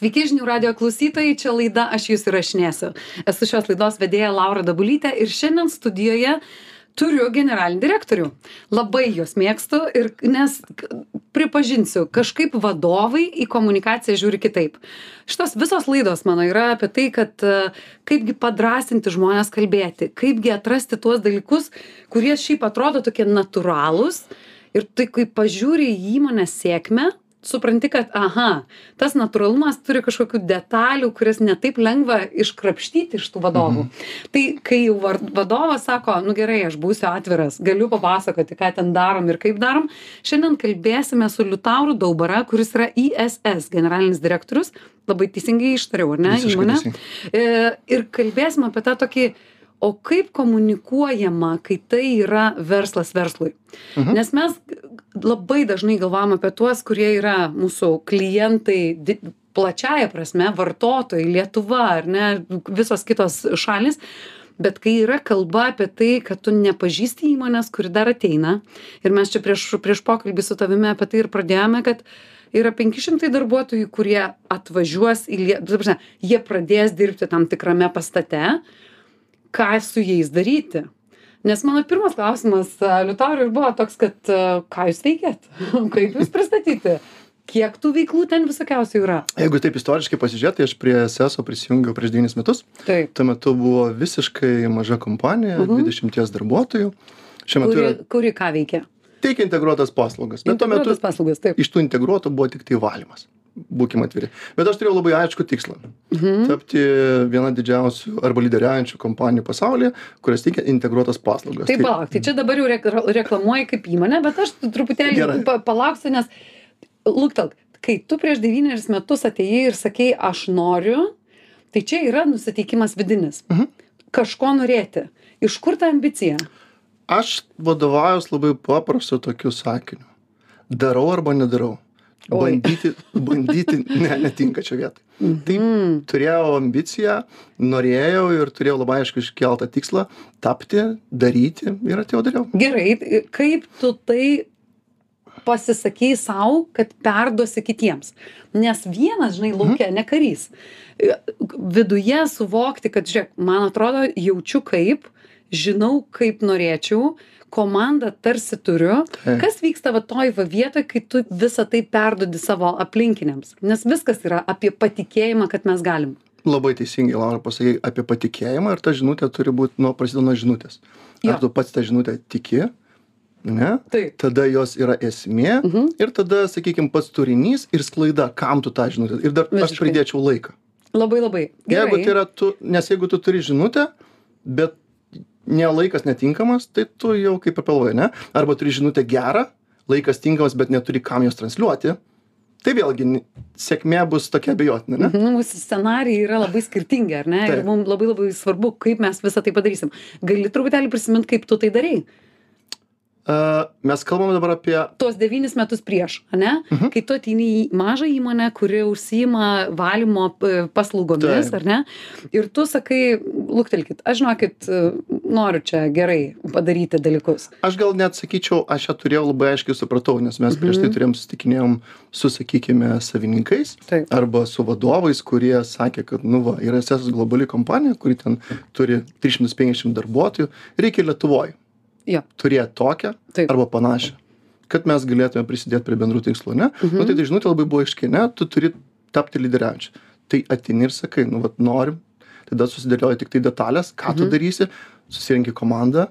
Sveiki žinių radio klausytojai, čia laida Aš jūs įrašinėsiu. Esu šios laidos vedėja Laura Dabulytė ir šiandien studijoje turiu generalinį direktorių. Labai juos mėgstu ir nes pripažinsiu, kažkaip vadovai į komunikaciją žiūri kitaip. Šitos visos laidos mano yra apie tai, kad e, kaipgi padrasinti žmonės kalbėti, kaipgi atrasti tuos dalykus, kurie šiaip atrodo tokie natūralūs. Ir tai, kai pažiūri į įmonės sėkmę, supranti kad aha tas natūralumas turi kažkokių detalių kurias ne taip lengva iškrapštyti iš tų vadovų. Tai kai jau var vadovas sako nu gerai aš būsiu atviras galiu papasakoti ką ten darom ir kaip darom. Šiandien kalbėsime su liutauru daubara kuris yra iss generalinis direktorius. Labai teisingai ištariau ar ne įmonę. E, ir kalbėsim apie tą tokį o kaip komunikuojama kai tai yra verslas verslui Mhm. nes mes labai dažnai galvojam apie tuos kurie yra mūsų klientai di plačiąja prasme vartotojai lietuva ar ne visos kitos šalys bet kai yra kalba apie tai kad tu nepažįsti įmonės kuri dar ateina ir mes čia prieš prieš pokalbį su tavimi apie tai ir pradėjome kad yra penki šimtai darbuotojų kurie atvažiuos į lie ta prasme jie pradės dirbti tam tikrame pastate ką su jais daryti nes mano pirmas klausimas a, liutaurui ir buvo toks kad ką jūs veikiat kaip jūs pristatyti kiek tų veiklų ten visokiausių yra Jeigu taip istoriškai pasižiūrėt, tai aš prie SESO prisijungiau prieš 9 metus. taip Tuo metu buvo visiškai maža kompanija, Mhm. 20 darbuotojų. Šiuo metu kuri, yra kuri ką veikia teikia integruotas paslaugas. Bet tuo metu Integruotas paslaugas taip iš tų integruotų buvo tik tai valymas. Būkime atviri. Bet aš turėjau labai aišku tikslą. mhm. Tapti viena didžiausių arba lyderiaujančių kompanijų pasaulyje, kurios teikia integruotas paslaugas. tai palauk tai čia dabar jau rek reklamuoji kaip įmonė bet aš truputėlį pa palauksiu nes luktelk kai tu prieš devynerius metus atėjai ir sakei aš noriu tai čia yra nusiteikimas vidinis Mhm. kažko norėti iš kur ta ambicija Aš vadovaujuos labai paprastu tokiu sakiniu. Darau arba nedarau. Bandyti, bandyti ne, netinka čia vietai. Taip, Mm. turėjau ambiciją, norėjau ir turėjau labai aišku iškeltą tikslą tapti, daryti ir atėjau dariau. gerai tai kaip tu tai pasisakei sau kad perduosi kitiems nes vienas žinai lauke ne karys viduje suvokti kad žiūrėk man atrodo jaučiu kaip žinau kaip norėčiau komandą tarsi turiu Taip. kas vyksta va toj va vietoj kai tu visa tai perduodi savo aplinkiniams nes viskas yra apie patikėjimą kad mes galim Labai teisingai, Laura, pasakė apie patikėjimą ir ta žinutė turi būti, nuo prasideda nuo žinutės. Jo. Ar tu pats tą žinutę tiki, ne? taip Tada jos yra esmė Mhm. ir tada, sakykime, pats turinys ir sklaida, kam tu tą žinutę. Ir dar aš Visiškai. pridėčiau laiką. labai labai Jeigu gerai tai yra tu, nes jeigu tu turi žinutę, bet ne laikas netinkamas, tai tu jau kaip ir pagalvoji, ne? Arba turi žinutę gerą, laikas tinkamas, bet neturi kam jos transliuoti. Tai vėlgi sėkmė bus tokia abejotina, ne? Nu, mūsų scenarijai yra labai skirtingi, ar ne? Ir mums labai labai svarbu, kaip mes visą tai padarysim. Gali truputėlį prisiminti, kaip tu tai darai. Mes kalbame dabar apie Tuos devynis metus prieš, ne? Mhm. Kai tu ateini į mažą įmonę, kuri užsima valymo paslaugomis, Taip. ar ne? Ir tu sakai, luktelkit, aš žinokit, noriu čia gerai padaryti dalykus. Aš gal net sakyčiau, aš ją turėjau labai aiškiai supratau, nes mes prieš tai Mhm. turėjom susitikinėjom su, sakykime, savininkais Taip. arba su vadovais, kurie sakė, kad, nu va, yra SS globali kompanija, kuri ten turi 350 darbuotojų, reikia Lietuvoje Jo. turėti tokią Taip. arba panašią, kad mes galėtume prisidėti prie bendrų tikslų, ne? Mhm. Nu, tai tai žinutė labai buvo aiškiai, ne, tu turi tapti lyderiaujančiu. Tai atini ir sakai, nu, va, norim, tada susidėlioja tik tai detalės, ką tu Mhm. darysi, susirinki komandą,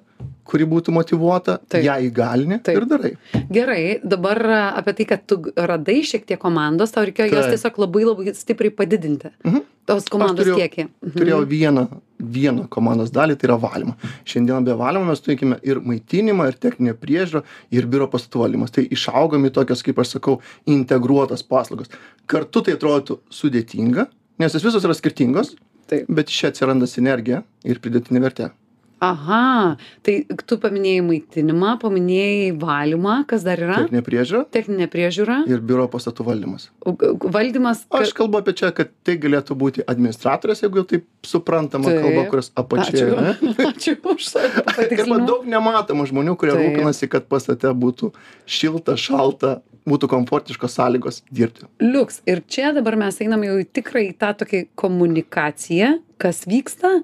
kuri būtų motivuota, Taip. ją įgalini Taip. ir darai. Gerai, dabar apie tai, kad tu radai šiek tiek komandos, tau reikėjo jos Taip. tiesiog labai labai stipriai padidinti. Mhm. Tos komandos turėjau- kiekį. Mhm. Turėjau vieną, vieną komandos dalį, tai yra valymą. Šiandien be valymo mes turime ir maitinimą, ir techninę priežiūrą, ir biuro pastatų valymas. Tai išaugom į tokias, kaip aš sakau, integruotas paslaugas. Kartu tai atrodytų sudėtinga, nes jos visos yra skirtingos, Taip. bet čia atsiranda sinergija ir pridėtinė vertė. Aha. Tai tu paminėjai maitinimą paminėjai valymą. Kas dar yra? Techninė priežiūra. Techninė priežiūra. Ir biuro pastatų valdymas. Valdymas aš kalbu apie čia kad tai galėtų būti administratorės jeigu jau taip suprantama kalba kurios apačioje Ačiū. ane ačiū už patikslinimą. daug nematomų žmonių kurie rūpinasi kad pastate būtų šilta šalta būtų komfortiškos sąlygos dirbti. Liuks. Ir čia dabar mes einam jau į tikrą į tą tokį komunikaciją kas vyksta.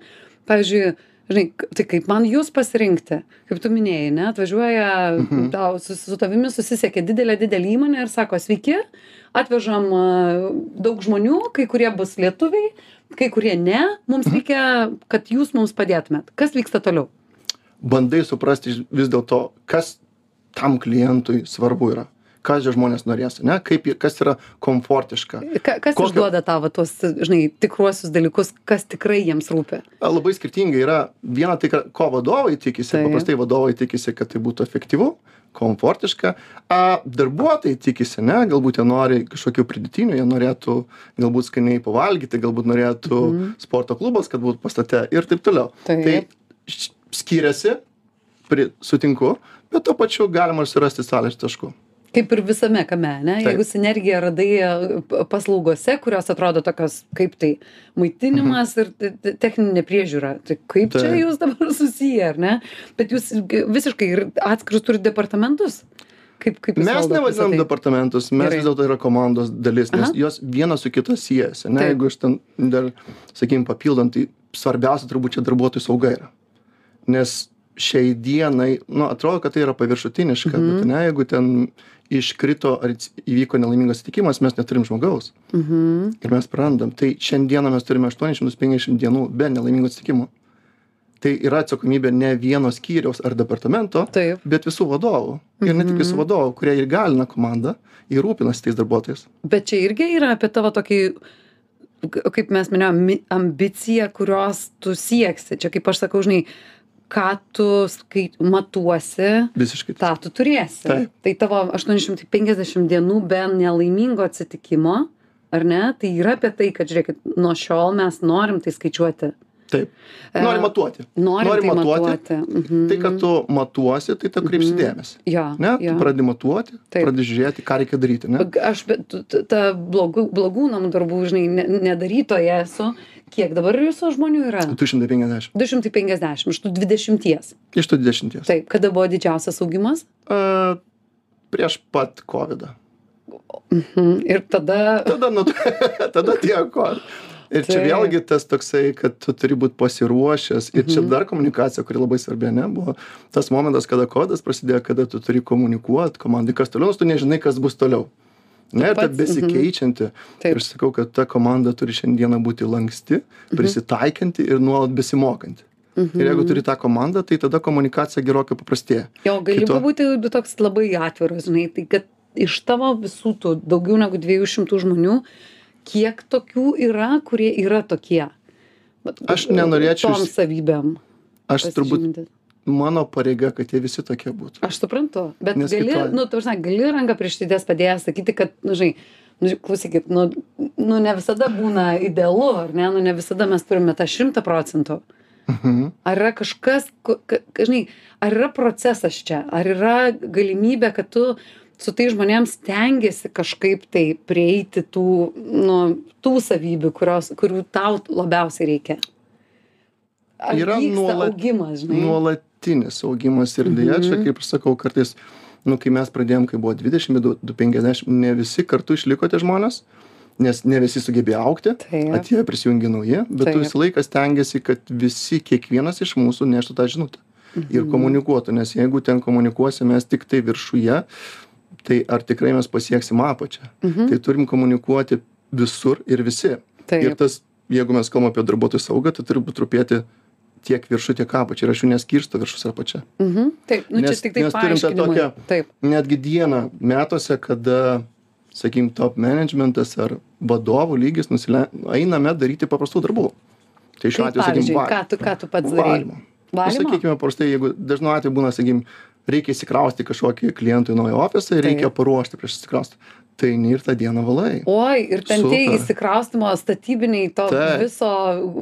Pavyzdžiui žinai tai kaip man jus pasirinkti? Kaip tu minėjai ne atvažiuoja tau su su tavimi susisiekia didelė didelė įmonė ir sako sveiki atvežam daug žmonių kai kurie bus lietuviai kai kurie ne mums reikia kad jūs mums padėtumėt. Kas vyksta toliau? Bandai suprasti vis dėlto kas tam klientui svarbu yra ką šie žmonės norės ane kaip kas yra komfortiška? Ka, kas Kokio- išduoda tau va tuos žinai tikruosius dalykus kas tikrai jiems rūpi? Labai skirtingai yra. Viena tai ko vadovai tikisi Taip. paprastai vadovai tikisi kad tai būtų efektyvu komfortiška a darbuotojai tikisi ane galbūt jie nori kažkokių pridėtinių jie norėtų galbūt skaniai pavalgyti galbūt norėtų sporto klubas kad būtų pastate ir taip toliau. Taip. tai skiriasi pri sutinku bet tuo pačiu galima surasti sąlyčio taškų kaip ir visame kame ane jeigu sinergiją radai e, paslaugose kurios atrodo tokios kaip tai maitinimas ir te- te- techninė priežiūra tai kaip čia jūs dabar susiję ar ne? Bet jūs visiškai ir atskirus turit departamentus. Kaip kaip jūs mes nevadinam tai? departamentus mes vis dėlto yra komandos dalis nes Aha. jos viena su kita siejasi ane jeigu aš ten dar sakykim papildant tai svarbiausia turbūt čia darbuotojų sauga yra. Nes šiai dienai nu atrodo kad tai yra paviršutiniška Mhm. bet ane jeigu ten iškrito ar įvyko nelaimingas atsitikimas mes neturim žmogaus. Mhm. ir mes prarandam. Tai šiandieną mes turime aštuonis šimtus penkiasdešim dienų be nelaimingų atsitikimų tai yra atsakomybė ne vieno skyriaus ar departamento bet visų vadovų. Ir ne tik Mhm. visų vadovų kurie įgalina komandą ir rūpinasi tais darbuotojais. Bet čia irgi yra apie tavo tokį kaip mes minėjom mi- ambiciją kurios tu sieksi. Čia kaip aš sakau žinai ką tu skai matuosi visiškai tą tu turėsi Taip. tai tavo aštuoni šimtai penkiasdešim dienų be nelaimingo atsitikimo ar ne tai yra apie tai kad žiūrėkit nuo šiol mes norim tai skaičiuoti taip. E, nori matuoti. norim Nori tai matuoti, matuoti. Mhm. tai kad tu matuosi tai tu kreipsi Mhm. dėmesį. Jo ne? jo. tu pradedi matuoti Taip. pradedi žiūrėti ką reikia daryti ne? Aš ta blogų blogų namų darbų žinai ne nedarytoja esu. Kiek dabar jūsų žmonių yra? Du šimtai penkiasdešim du šimtai penkiasdešim iš tų dvidešimties. Iš tų dvidešimties. Taip kada buvo didžiausias augimas? A, prieš pat kovidą. Mhm. ir tada tada nu tada atėjo kovid ir čia vėlgi tas toksai kad tu turi būt pasiruošęs ir čia Mhm. dar komunikacija kuri labai svarbi ane buvo tas momentas kada kovidas prasidėjo kada tu turi komunikuot komandai kas toliau nes tu nežinai kas bus toliau ne ir ta mhm. besikeičianti Taip. ir sakau kad ta komanda turi šiandieną būti lanksti prisitaikanti ir nuolat besimokanti Mhm. ir jeigu turi tą komandą tai tada komunikacija gerokai paprastėja jo gali Kito- pabūti toks labai atviras žinai tai kad iš tavo visų tų daugiau negu dviejų šimtų žmonių kiek tokių yra kurie yra tokie. Vat, Aš nenorėčiau tom savybėm aš turbūt mano pareiga kad jie visi tokie būtų. Aš suprantu bet Nes gali kito- nu ta prasme gali ranką prie širdies padėjęs sakyti kad nu žinai nu klausykit nu nu ne visada būna idealu ar ne nu ne visada mes turime tą šimtą procentų. Mhm. ar yra kažkas ka ka- žinai ar yra procesas čia? Ar yra galimybė kad tu su tais žmonėm stengiesi kažkaip tai prieiti tų nu tų savybių kurios kurių tau labiausiai reikia ar Yra nuolat- augimas žinai nuolatinis augimas ir čia Mhm. kaip aš sakau kartais nu kai mes pradėjom kai buvo dvidešim du du penkiasdešim ne visi kartu išliko tie žmonės nes ne visi sugebėjo augti taip atėjo prisijungė nauji bet tu Taip. visą laiką stengiesi kad visi kiekvienas iš mūsų neštų tą žinutę ir Mhm. komunikuotų nes jeigu ten komunikuosim mes tiktai viršuje tai ar tikrai mes pasieksim apačią Mhm. tai turim komunikuoti visur ir visi ir taip tas jeigu mes kalbam apie darbuotojų saugą tai turi būt rūpėti tiek viršų tiek apačia ir aš jų neskirstau viršus ir apačia Mhm. Taip, nu Nes- čia tik tai nes turim tą tokią- Taip. netgi dieną metuose kada sakykim top managementas ar vadovų lygis nusile einame daryti paprastų darbų tai šiuo atveju sakykim ką tu, ką tu pats darai? valymo Valymo? sakykime paprastai jeigu dažnu atveju būna sakykim reikia įsikrausti kažkokį klientui į naują ofisą ir reikia Taip. paruošti prieš įsikraustant tai eini ir tą dieną valai. Oi, ir ten tie įsikraustimo statybiniai, to Taip. viso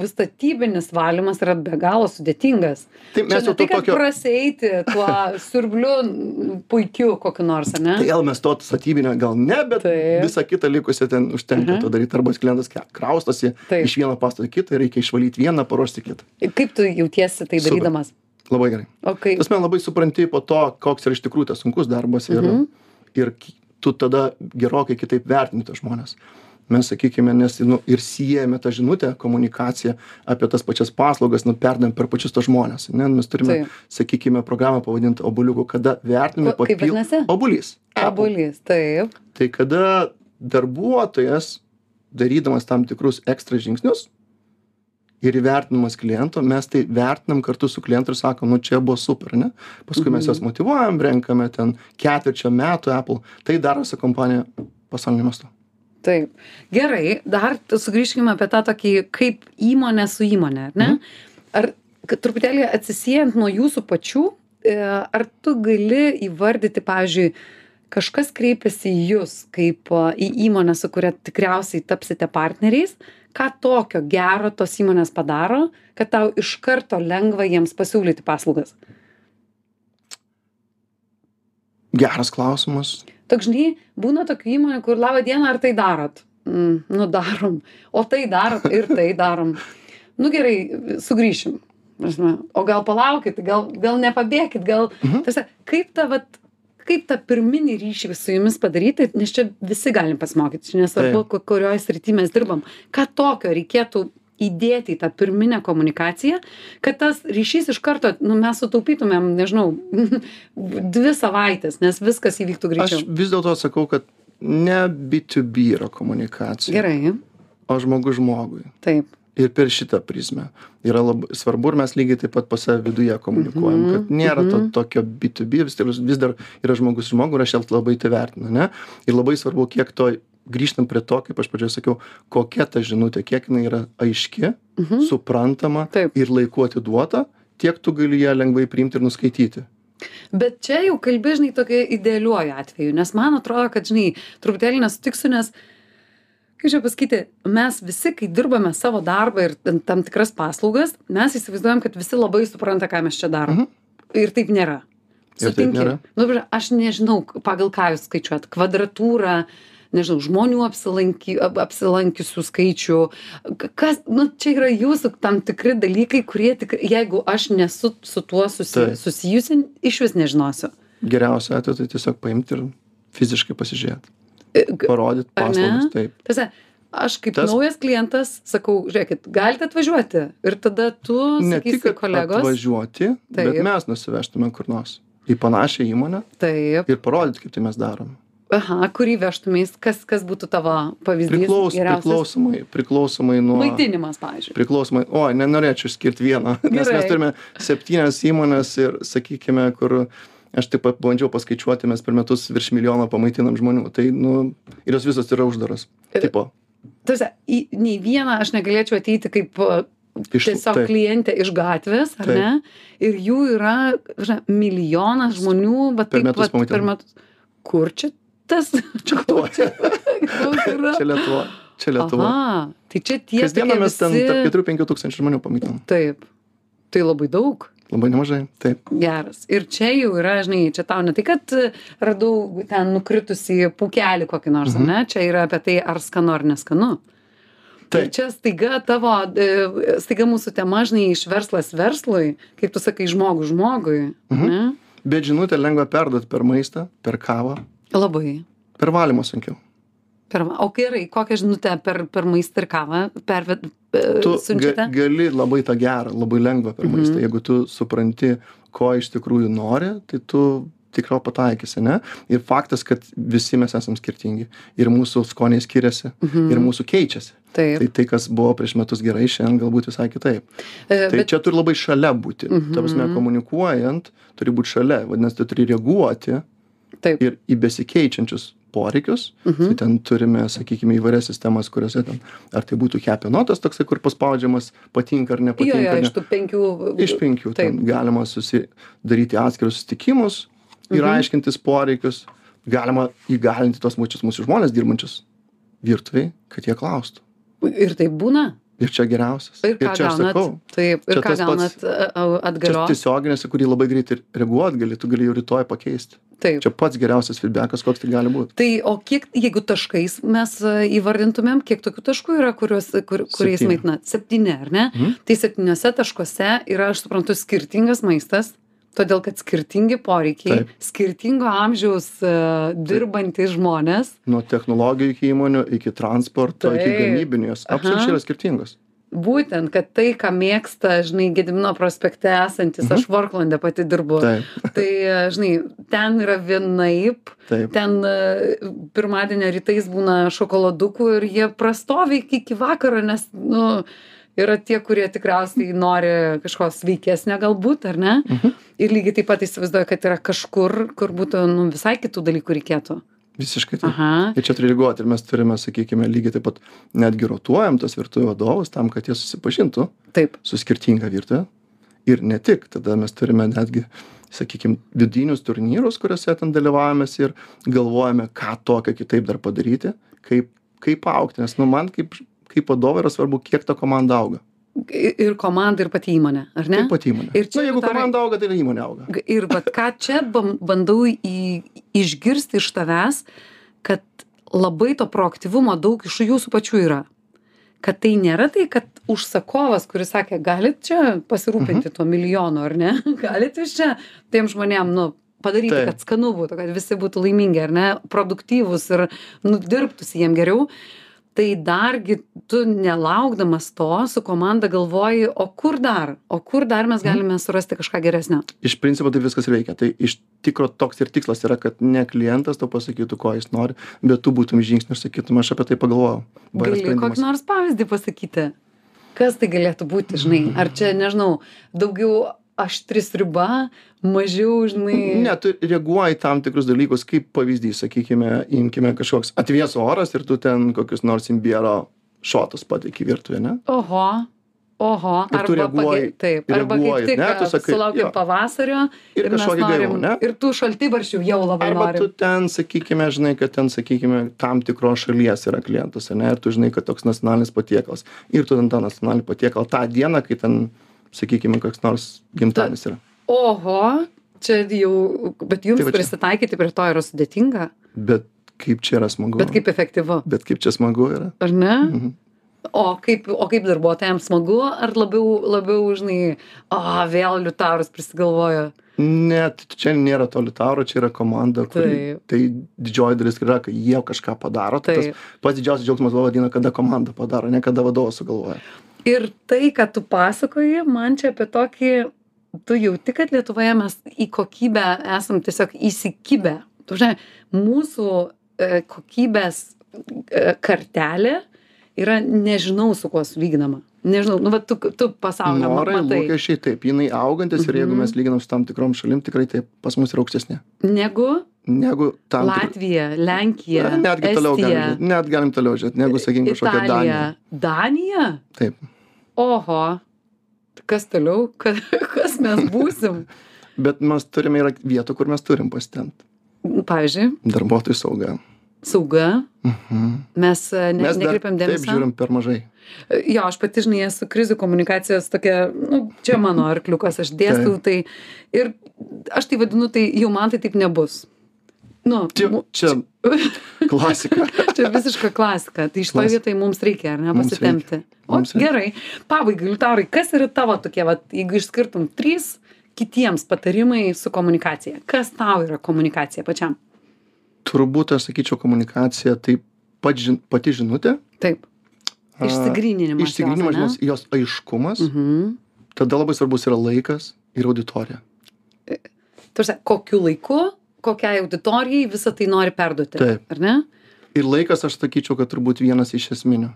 statybinis valymas yra be galo sudėtingas. Tai mes Čia jau tai, tokio... praseiti tuo siurbliu puikiu kokiu nors, ne? Tai gal mes to statybinio gal ne, bet Taip. visą kitą likusią ten užtenka Mhm. to daryti. Arba klientas kraustosi Taip. iš vieno pastato į kitą reikia išvalyti vieną, paruošti kitą. Kaip tu jautiesi tai Super. darydamas? Labai gerai. O kaip? Tas man labai supranti po to, koks yra iš tikrųjų tas sunkus darbas ir, Mhm. ir ki- tu tada gerokai kitaip vertini tos žmonės. Mes, sakykime, nes nu, ir siejame tą žinutę, komunikaciją apie tas pačias paslaugas, nu, perdam per pačius tos žmonės. Ne? Mes turime, Taip. sakykime, programą pavadintą obuliuku, kada vertiname Ko- kaip vadinasi? Obulys. Abulys, taip. Tai kada darbuotojas, darydamas tam tikrus ekstra žingsnius ir įvertinamas kliento, mes tai vertinam kartu su klientu ir sakom, nu čia buvo super, ne? Paskui mes Mhm. juos motivuojam, renkame ten ketvirčio metų Apple. Tai daro su kompanija pasaulio mastu. Taip. Gerai, dar sugrįžkime apie tą tokį kaip įmonė su įmonė, ar ne? Mhm. Ar kad truputėlį atsisijant nuo jūsų pačių, e, ar tu gali įvardyti, pavyzdžiui, kažkas kreipiasi į jūs kaip į įmonę, su kuria tikriausiai tapsite partneriais, ką tokio gero tos įmonės padaro, kad tau iš karto lengva jiems pasiūlyti paslaugas? Geras klausimas. Toks, žinai, būna tokių įmonių, kur labą dieną, ar tai darot? Mm, nu, darom. O tai darot ir tai darom. Nu gerai, sugrįšim. O gal palaukit, gal, gal nepabėkit, gal... Mhm. Tarsi, kaip tą, vat, kaip tą pirminį ryšį su jumis padaryti, nes čia visi galim pasimokyti, čia nesvarbu, Taip. ko- kurioje srityje mes dirbam. Ką tokio reikėtų įdėti į tą pirminę komunikaciją, kad tas ryšys iš karto, nu, mes sutaupytumėm, nežinau, dvi savaitės, nes viskas įvyktų Aš greičiau. vis dėlto sakau, kad ne B2B yra komunikacija, Gerai, o žmogus žmogui. taip. Ir per šitą prizmę yra labai svarbu ir mes lygiai taip pat pas save viduje komunikuojam Mhm, kad nėra to mhm. tokio b2b vis dar vis dar yra žmogus žmogų ir aš labai tai vertinu ane ir labai svarbu kiek to grįžtam prie to kaip aš pradžioj sakiau kokia ta žinutė kiek jinai yra aiški Mhm. suprantama ir laiku atiduota tiek tu gali ją lengvai priimti ir nuskaityti Bet čia jau kalbi, žinai, tokia idealiuoju atveju, nes man atrodo, kad, žinai, truputėlį nesutiksiu, nes, kaip čia pasakyti, mes visi, kai dirbame savo darbą ir tam- tam tikras paslaugas, mes įsivaizduojam, kad visi labai supranta, ką mes čia darom. Mhm. Ir taip nėra. Ir taip Sutinki? nėra. Nu, dabar aš nežinau, pagal ką jūs skaičiuojat. Kvadratūrą, nežinau, žmonių apsilanky, ap- apsilankiusių skaičių. K- Kas, nu, čia yra jūsų tam tikri dalykai, kurie tik, jeigu aš nesu su tuo susi, Taip. susijusi, iš vis nežinosiu. geriausiu atveju tai tiesiog paimti ir fiziškai pasižiūrėti G- parodyti Ar ne? paslaugas taip Tiesa, aš kaip Tas- naujas klientas sakau, žiūrėkit, galite atvažiuoti. Ir tada tu, ne tik sakysi, kad kolegos. atvažiuoti bet Taip. mes nusivežtume kur nors į panašią įmonę Taip. ir parodyti kaip tai mes darom Aha, kurį vežtumės, kas, kas būtų tavo pavyzdys? Priklaus, geriausias? priklausomai priklausomai nuo Maitinimas, pavyzdžiui. priklausomai oi nenorėčiau išskirt vieną nes Gerai. mes turime septynias įmones ir sakykime kur aš taip pat bandžiau paskaičiuoti mes per metus virš milijono pamaitinam žmonių tai nu ir jos visos yra uždaros tipo Tarsi, į nei vieną aš negalėčiau ateiti kaip uh, iš tiesiog taip, klientė iš gatvės, ar Taip. ne? Ir jų yra žinai, milijonas žmonių, bet Per taip metus vat, per pamaitinam. metus. Kur čia tas? čia Lietuvoj Daug yra. čia Lietuvoj čia Lietuvoj Aha, tai čia tie kasdieną mes ten visi- tarp keturių penkių tūkstančių žmonių pamaitinam Taip. Tai labai daug. Labai nemažai taip Geras. Ir čia jau yra, žinai, čia tau ne tai, kad e, radau ten nukritusi pūkelį kokį nors, Mhm. ne? Čia yra apie tai, ar skanu ar neskanu. Ir taip čia staiga tavo, e, staiga mūsų tema, žinai, iš verslas verslui, kaip tu sakai, žmogų žmogui. Mhm. Ne? bet žinutę lengva perduot per maistą per kavą Labai. per valymą sunkiau Per, o gerai, kokią žinutę per, per maistą ir kavą perved, tu ga, siunčiate? gali labai tą gerą labai lengva per maistą Mhm. jeigu tu supranti ko iš tikrųjų nori tai tu tikrai pataikysi ane ir faktas kad visi mes esam skirtingi ir mūsų skoniai skiriasi Mhm. ir mūsų keičiasi Taip. tai tai kas buvo prieš metus gerai šiandien galbūt visai kitaip E, tai bet, čia turi labai šalia būti Mhm. komunikuojant turi būt šalia vadinasi tu turi reaguoti taip. ir į besikeičiančius poreikius tai Mhm. ten turime sakykime įvairias sistemas kuriose ten ar tai būtų kepenotas toksai kur paspaudžiamas patinka ar nepatinka iš tų penkių. iš penkių ten galima susidaryti atskirus susitikimus ir Mhm. aiškintis poreikius galima įgalinti tuos pačius mūsų žmones dirbančius virtuvėj, kad jie klaustų. Ir tai būna. Ir čia geriausias. Ir ką čia aš gaunat? sakau. Taip, ir Čia ką gaunat a- Čia atgalios? tiesioginėse, kurį labai greitai reaguot gali, tu gali jau rytoj pakeisti. Taip. Čia pats geriausias feedbackas, koks tai gali būti. Tai o kiek, jeigu taškais mes a, įvardintumėm, kiek tokių taškų yra, kuriuos, kur, kuriais maitinat? Septyni, ar ne? Mhm. Tai septyniose taškuose yra, aš suprantu, skirtingas maistas, todėl kad skirtingi poreikiai, skirtingo amžiaus a, dirbantys žmonės. Nuo technologijų iki įmonių, iki transporto, iki gamybinių, jos absoliučiai yra skirtingos. Būtent, kad tai, ką mėgsta, žinai, Gedimino prospekte esantis, Mhm. aš Vorklandė pati dirbu. Tai, a, žinai, ten yra vienaip, ten e, pirmadienio rytais būna šokoladukų ir jie prastovi iki vakaro, nes, nu, yra tie, kurie tikriausiai nori kažko sveikesnio galbūt, ar ne? Mhm. Ir lygiai taip pat įsivaizduoju, kad yra kažkur, kur būtų, nu, visai kitų dalykų reikėtų. Visiškai taip. Aha. Ir čia turi reaguoti ir mes turime, sakykime, lygiai taip pat netgi rotuojam tos virtuvių vadovus tam, kad jie susipažintų Taip. su skirtinga virtuvė. Ir ne tik, tada mes turime netgi, sakykime, vidinius turnyrus, kuriuose ten dalyvavomės ir galvojame, ką tokio kitaip dar padaryti, kaip, kaip aukti. Nes, nu, man kaip, kaip vadovai yra svarbu, kiek ta komanda auga. Ir komanda, ir pati įmonė, ar ne? Taip pat įmonė. Ir čia Na, jeigu dar- komanda auga, tai ir įmonė auga. Ir vat ką čia bandau į, išgirsti iš tavęs, kad labai to proaktyvumo daug iš jūsų pačių yra. Kad tai nėra tai, kad užsakovas, kuris sakė, galit čia pasirūpinti tuo milijonu, ar ne? Galit jūs čia tiem žmonėm, nu, padaryti, Taip. kad skanu būtų, kad visi būtų laimingi, ar ne, produktyvūs ir nudirbtųsi jiem geriau. Tai dargi tu nelaukdamas to su komanda galvoji, o kur dar, o kur dar mes galime surasti kažką geresnio. Iš principo tai viskas ir veikia. Tai iš tikro toks ir tikslas yra, kad ne klientas to pasakytų, ko jis nori, bet tu būtum žingsnį ir sakytum, aš apie tai pagalvojau. Va, yra sprendimas. kokį nors pavyzdį pasakyti? Kas tai galėtų būti, žinai? Ar čia, nežinau, daugiau aštris riba, mažiau, žinai. Ne, tu reaguoji į tam tikrus dalykus, kaip pavyzdys, sakykime, imkime kažkoks atvės oras ir tu ten kokius nors imbiero šotus pateiki virtuvė, ne? Oho. Oho, Ir tu arba, reaguoji- page- taip, arba reaguoji, kaip tik ne, tu sakai, sulaukėm jo. pavasario Ir mes kažkokį norim, ne? ir tų šaltybarščių jau labai Arba tu norim. ten, sakykime, žinai, kad ten, sakykime, tam tikros šalies yra klientas, ne? Ir tu žinai, kad toks nacionalinis patiekalas. Ir tu ten tą nacionalinį patiekalą tą dieną, kai ten, sakykime, koks nors gimtadienis yra. Oho, čia jau, bet jums Tai va prisitaikyti prie to yra sudėtinga, Bet kaip čia yra smagu. bet kaip efektyvu, Bet kaip čia smagu yra. ar ne? Mhm. O kaip, o kaip darbuotojams smagu, ar labiau, labiau žinai, o vėl liutaurus prisigalvojo. Net čia nėra to litauro, čia yra komanda, kuri, tai didžioji dalis yra, kai jie kažką padaro. Tai tas pats didžiausias džiaugsmas dieną, kada komanda padaro, ne kada vadovas sugalvoja. Ir tai, ką tu pasakoji, man čia apie tokį, tu jauti, kad Lietuvoje mes į kokybę esam tiesiog įsikibę. Tu žinai, mūsų e, kokybės e, kartelė yra nežinau su kuo sulyginama. Nežinau, nu, bet tu, tu pasaulio Norai, lūkesčiai, taip, jinai augantis ir jeigu Mhm. mes lyginam su tam tikrom šalim, tikrai taip pas mus yra aukštesnė. Negu Negu tam Latvija, Lenkija, netgi toliau galim, net galim toliau žiūrėti, negu, sakykime, kažkokia. Danija. Danija? Taip. Oho. Kas toliau? Kas, kas mes būsim? Bet mes turime yra vietų, kur mes turim pasitemti. Pavyzdžiui, Darbuotojų sauga. sauga. Mhm. Mes e, ne, Mes nekreipiam taip dėmesio. žiūrim per mažai. Jo, aš pati, žinai, esu krizių komunikacijos tokia, nu, čia mano arkliukas, aš dėstau tai. Ir aš tai vadinu, tai jau man tai taip nebus. Nu, Čia, čia klasika. čia visiška klasika. Tai iš to vietoj mums reikia, ar ne, pasitemti. O gerai. Pabaigai, Liutaurai, kas yra tavo tokie, vat, jeigu išskirtum trys kitiems patarimai su komunikacija? Kas tau yra komunikacija pačiam? Turbūt aš sakyčiau komunikacija, tai pati žinutė. Taip. Išsigryninimas. Išsigryninimas, jos, jos, jos aiškumas. Mhm. Tada labai svarbus yra laikas ir auditorija. Tarsi, kokiu laiku, kokiai auditorijai visą tai nori perduoti. Taip. Ar ne? Ir laikas, aš sakyčiau, kad turbūt vienas iš esminių.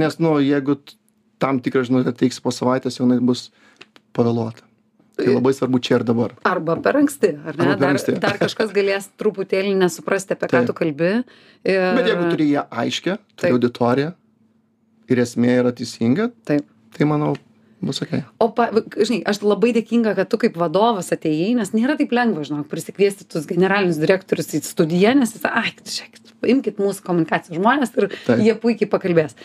Nes, nu, jeigu tam tikrą žinutę teiksi po savaitės, jau jinai bus pavėluota. Tai labai svarbu čia ir dabar. Arba per anksti, ar ne? Arba per Dar, anksti. dar kažkas galės truputėlį nesuprasti, apie ką Taip. tu kalbi. Ir... Bet jeigu turi ją aiškę, turi auditoriją ir esmė yra teisinga, Taip. tai manau, bus okei. O, pa, žinai, aš labai dėkinga, kad tu kaip vadovas atėjai, nes nėra taip lengva, žinok, prisikviesti tuos generalinius direktorius į studiją, nes jis, ai, žiūrėkit, imkit mūsų komunikacijos žmonės ir Taip. jie puikiai pakalbės.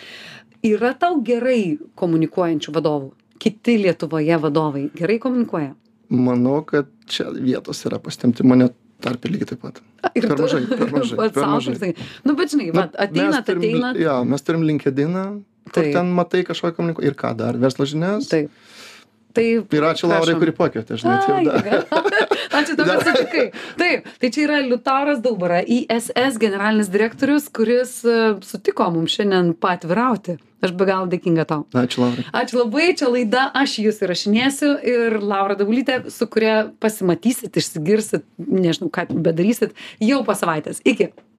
Yra tau gerai komunikuojančių vadovų? Kiti Lietuvoje vadovai gerai komunikuoja? Manau, kad čia vietos yra pastemti mane tarp lygiai taip pat. Ir Per mažai, per mažai, per mažai. sakai. Nu, bet žinai, Nu, ateinat, turim- ateinat. Jo, mes turim LinkedIną, kur Taip. ten matai kažkokią komunikaciją. Ir ką dar, verslo žinias. Taip. Tai Ir ačiū Laurai, kuri pakvietė, žinai, tai da. Ačiū tau, kad sutikai. Taip, tai čia yra Liutauras Daubara, ISS generalinis direktorius, kuris e, sutiko mums šiandien patvirauti. Aš be galo dėkinga tau. Ačiū Laurai. Ačiū labai, čia laida, aš jūs įrašinėsiu ir Laura Dabulytė, su kuria pasimatysit, išsigirsit, nežinau, ką bedarysit, jau po savaitės. Iki.